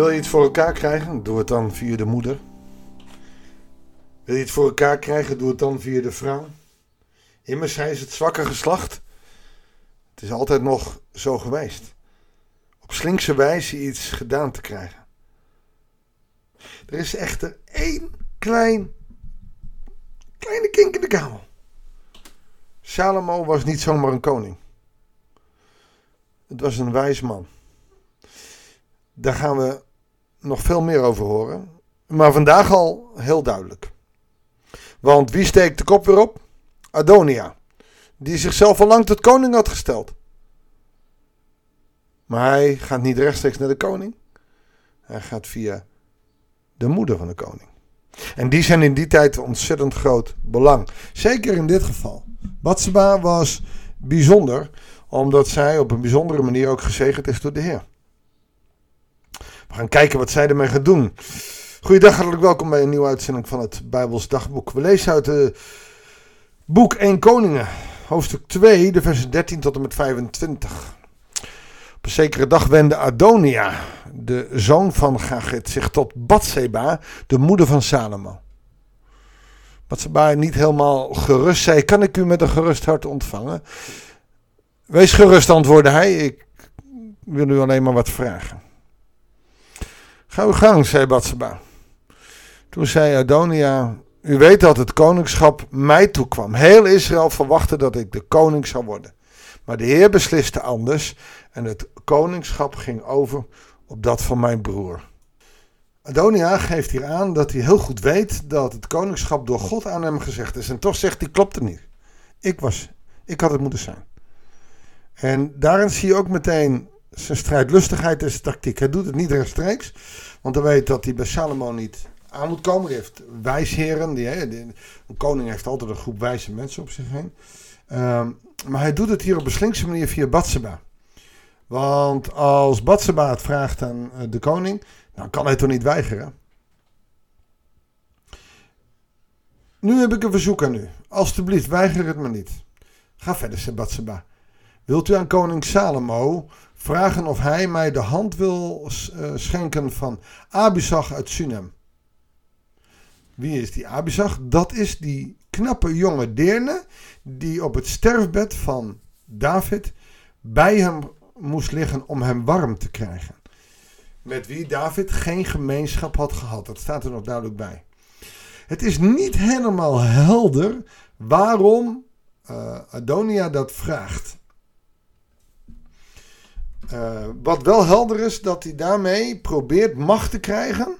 Wil je iets voor elkaar krijgen? Doe het dan via de moeder. Wil je het voor elkaar krijgen? Doe het dan via de vrouw. Immers, hij is het zwakke geslacht. Het is altijd nog zo geweest. Op slinkse wijze iets gedaan te krijgen. Er is echter één klein, kleine kink in de kabel. Salomo was niet zomaar een koning. Het was een wijs man. Daar gaan we nog veel meer over horen. Maar vandaag al heel duidelijk. Want wie steekt de kop weer op? Adonia. Die zichzelf al lang tot koning had gesteld. Maar hij gaat niet rechtstreeks naar de koning. Hij gaat via de moeder van de koning. En die zijn in die tijd ontzettend groot belang. Zeker in dit geval. Batseba was bijzonder, omdat zij op een bijzondere manier ook gezegend is door de Heer. We gaan kijken wat zij ermee gaat doen. Goeiedag, hartelijk welkom bij een nieuwe uitzending van het Bijbels Dagboek. We lezen uit het boek 1 Koningen, hoofdstuk 2, de versen 13 tot en met 25. Op een zekere dag wendde Adonia, de zoon van Gagit, zich tot Batseba, de moeder van Salomo. Batseba niet helemaal gerust zei, kan ik u met een gerust hart ontvangen? Wees gerust, antwoordde hij, ik wil u alleen maar wat vragen. Ga uw gang, zei Batseba. Toen zei Adonia, u weet dat het koningschap mij toekwam. Heel Israël verwachtte dat ik de koning zou worden. Maar de Heer besliste anders en het koningschap ging over op dat van mijn broer. Adonia geeft hier aan dat hij heel goed weet dat het koningschap door God aan hem gezegd is. En toch zegt hij, klopt het niet. Ik was, ik had het moeten zijn. En daarin zie je ook meteen zijn strijdlustigheid en zijn tactiek. Hij doet het niet rechtstreeks, want hij weet dat hij bij Salomo niet aan moet komen. Hij heeft wijsheren. Die, een koning heeft altijd een groep wijze mensen op zich heen. Um, maar hij doet het hier op een slinkse manier via Batseba. Want als Batseba het vraagt aan de koning, dan kan hij toch niet weigeren. Nu heb ik een verzoek aan u. Alsjeblieft, weiger het me niet. Ga verder, zei Batseba. Wilt u aan koning Salomo vragen of hij mij de hand wil schenken van Abisag uit Sunem? Wie is die Abisag? Dat is die knappe jonge deerne die op het sterfbed van David bij hem moest liggen om hem warm te krijgen. Met wie David geen gemeenschap had gehad. Dat staat er nog duidelijk bij. Het is niet helemaal helder waarom uh, Adonia dat vraagt. Uh, wat wel helder is, dat hij daarmee probeert macht te krijgen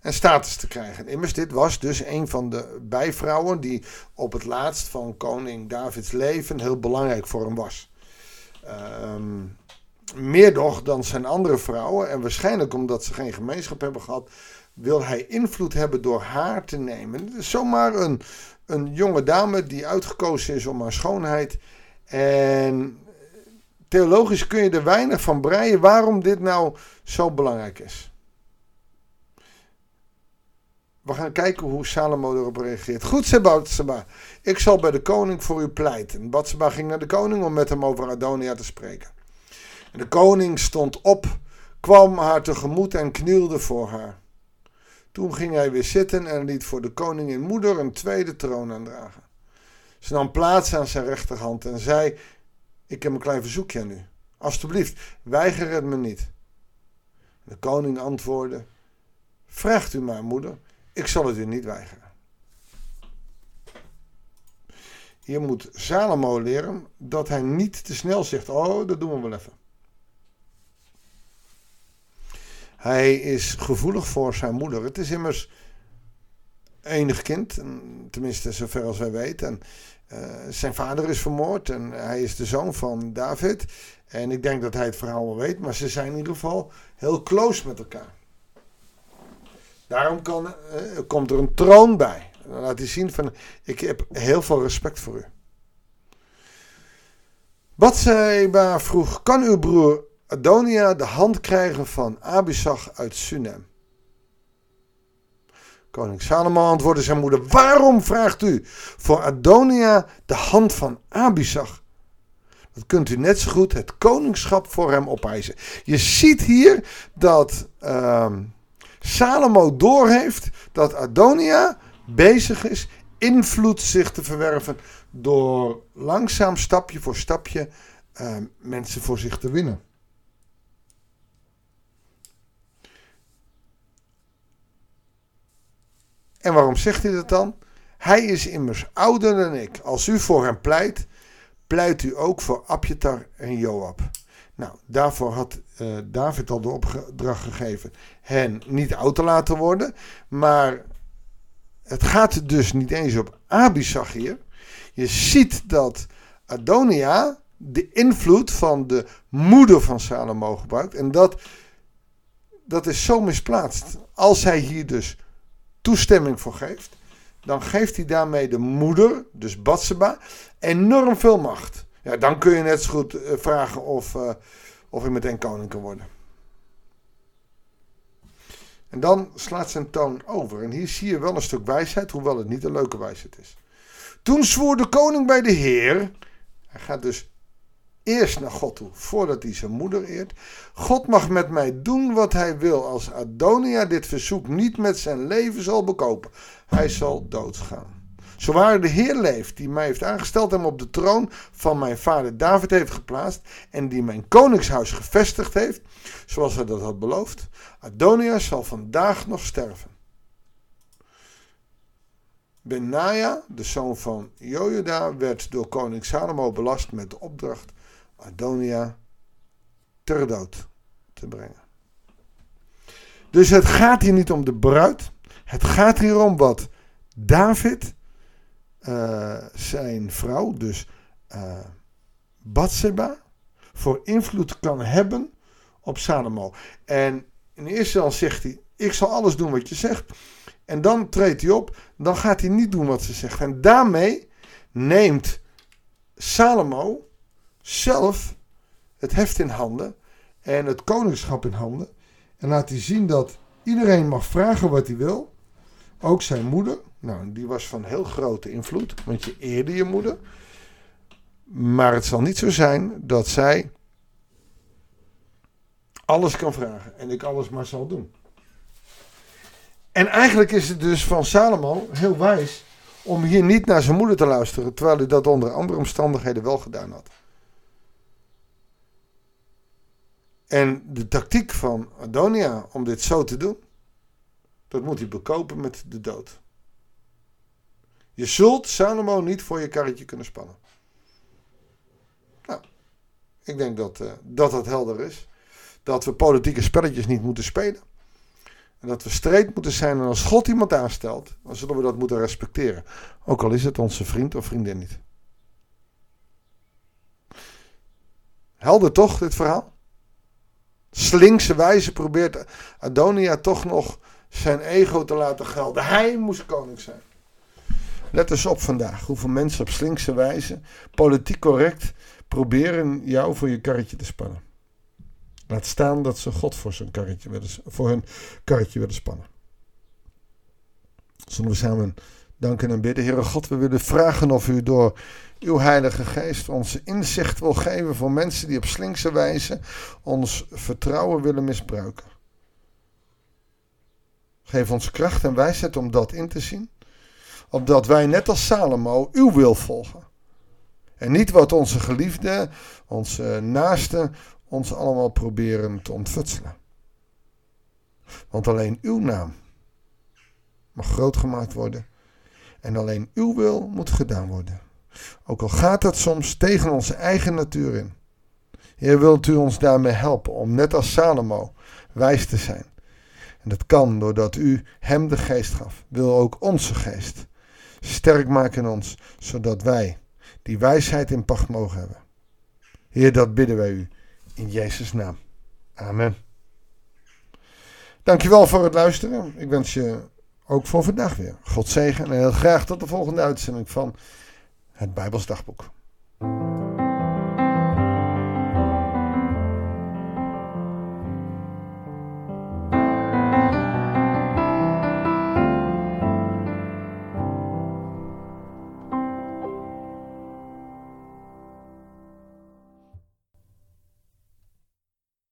en status te krijgen. Immers, dit was dus een van de bijvrouwen die op het laatst van koning Davids leven heel belangrijk voor hem was. Um, meer nog dan zijn andere vrouwen, en waarschijnlijk omdat ze geen gemeenschap hebben gehad, wil hij invloed hebben door haar te nemen. Het is zomaar een, een jonge dame die uitgekozen is om haar schoonheid. En theologisch kun je er weinig van breien waarom dit nou zo belangrijk is. We gaan kijken hoe Salomo erop reageert. Goed, zei Batseba. Ik zal bij de koning voor u pleiten. Batseba ging naar de koning om met hem over Adonia te spreken. En de koning stond op, kwam haar tegemoet en knielde voor haar. Toen ging hij weer zitten en liet voor de koningin moeder een tweede troon aandragen. Ze nam plaats aan zijn rechterhand en zei: Ik heb een klein verzoekje aan u. Alsjeblieft, weiger het me niet. De koning antwoordde: Vraagt u maar, moeder, ik zal het u niet weigeren. Hier moet Salomo leren dat hij niet te snel zegt: Oh, dat doen we wel even. Hij is gevoelig voor zijn moeder. Het is immers enig kind, tenminste zover als wij weten. En, zijn vader is vermoord en hij is de zoon van David. En ik denk dat hij het verhaal wel weet, maar ze zijn in ieder geval heel close met elkaar. Daarom kan, uh, komt er een troon bij. Dan laat hij zien van, ik heb heel veel respect voor u. Batseba vroeg, kan uw broer Adonia de hand krijgen van Abisag uit Sunem? Koning Salomo antwoordde zijn moeder, waarom vraagt u voor Adonia de hand van Abisag? dat kunt u net zo goed het koningschap voor hem opeisen. Je ziet hier dat ehm, Salomo doorheeft dat Adonia bezig is invloed zich te verwerven door langzaam stapje voor stapje ehm, mensen voor zich te winnen. En waarom zegt hij dat dan? Hij is immers ouder dan ik. Als u voor hem pleit, pleit u ook voor Abjatar en Joab. Nou, daarvoor had uh, David al de opdracht gegeven hen niet oud te laten worden. Maar het gaat dus niet eens op Abisag hier. Je ziet dat Adonia de invloed van de moeder van Salomo gebruikt. En dat, dat is zo misplaatst. Als hij hier dus toestemming voor geeft, dan geeft hij daarmee de moeder, dus Batseba, enorm veel macht. Ja, dan kun je net zo goed eh, vragen of, uh, of hij meteen koning kan worden. En dan slaat zijn toon over. En hier zie je wel een stuk wijsheid, hoewel het niet een leuke wijsheid is. Toen zwoer de koning bij de Heer. Hij gaat dus eerst naar God toe, voordat hij zijn moeder eert. God mag met mij doen wat hij wil, als Adonia dit verzoek niet met zijn leven zal bekopen. Hij zal doodgaan. Zowaar de Heer leeft, die mij heeft aangesteld en op de troon van mijn vader David heeft geplaatst en die mijn koningshuis gevestigd heeft, zoals hij dat had beloofd. Adonia zal vandaag nog sterven. Benaja, de zoon van Jojada, werd door koning Salomo belast met de opdracht Adonia ter dood te brengen. Dus het gaat hier niet om de bruid. Het gaat hier om wat David, uh, zijn vrouw, dus uh, voor invloed kan hebben op Salomo. En in eerste instantie zegt hij: Ik zal alles doen wat je zegt. En dan treedt hij op, dan gaat hij niet doen wat ze zegt. En daarmee neemt Salomo zelf het heft in handen en het koningschap in handen. En laat hij zien dat iedereen mag vragen wat hij wil. Ook zijn moeder. Nou, die was van heel grote invloed, want je eerde je moeder. Maar het zal niet zo zijn dat zij alles kan vragen en ik alles maar zal doen. En eigenlijk is het dus van Salomo heel wijs om hier niet naar zijn moeder te luisteren, terwijl hij dat onder andere omstandigheden wel gedaan had. En de tactiek van Adonia om dit zo te doen, dat moet hij bekopen met de dood. Je zult Salomo niet voor je karretje kunnen spannen. Nou, ik denk dat, uh, dat dat helder is. Dat we politieke spelletjes niet moeten spelen. En dat we strijd moeten zijn. En als God iemand aanstelt, dan zullen we dat moeten respecteren. Ook al is het onze vriend of vriendin niet. Helder toch, dit verhaal? Slinkse wijze probeert Adonia toch nog zijn ego te laten gelden. Hij moest koning zijn. Let eens op vandaag hoeveel mensen op slinkse wijze, politiek correct, proberen jou voor je karretje te spannen. Laat staan dat ze God voor, zijn karretje willen, voor hun karretje willen spannen. Zullen we samen danken en bidden. Heere God, we willen vragen of u door uw Heilige Geest ons inzicht wil geven voor mensen die op slinkse wijze ons vertrouwen willen misbruiken. Geef ons kracht en wijsheid om dat in te zien opdat wij net als Salomo uw wil volgen. En niet wat onze geliefden, onze naasten, ons allemaal proberen te ontfutselen. Want alleen uw naam mag groot gemaakt worden. En alleen uw wil moet gedaan worden. Ook al gaat dat soms tegen onze eigen natuur in. Heer, wilt u ons daarmee helpen om net als Salomo wijs te zijn. En dat kan doordat u hem de geest gaf. Wil ook onze geest sterk maken ons, zodat wij die wijsheid in pacht mogen hebben. Heer, dat bidden wij u in Jezus' naam. Amen. Dankjewel voor het luisteren. Ik wens je ook voor vandaag weer God zegen en heel graag tot de volgende uitzending van het Bijbels Dagboek.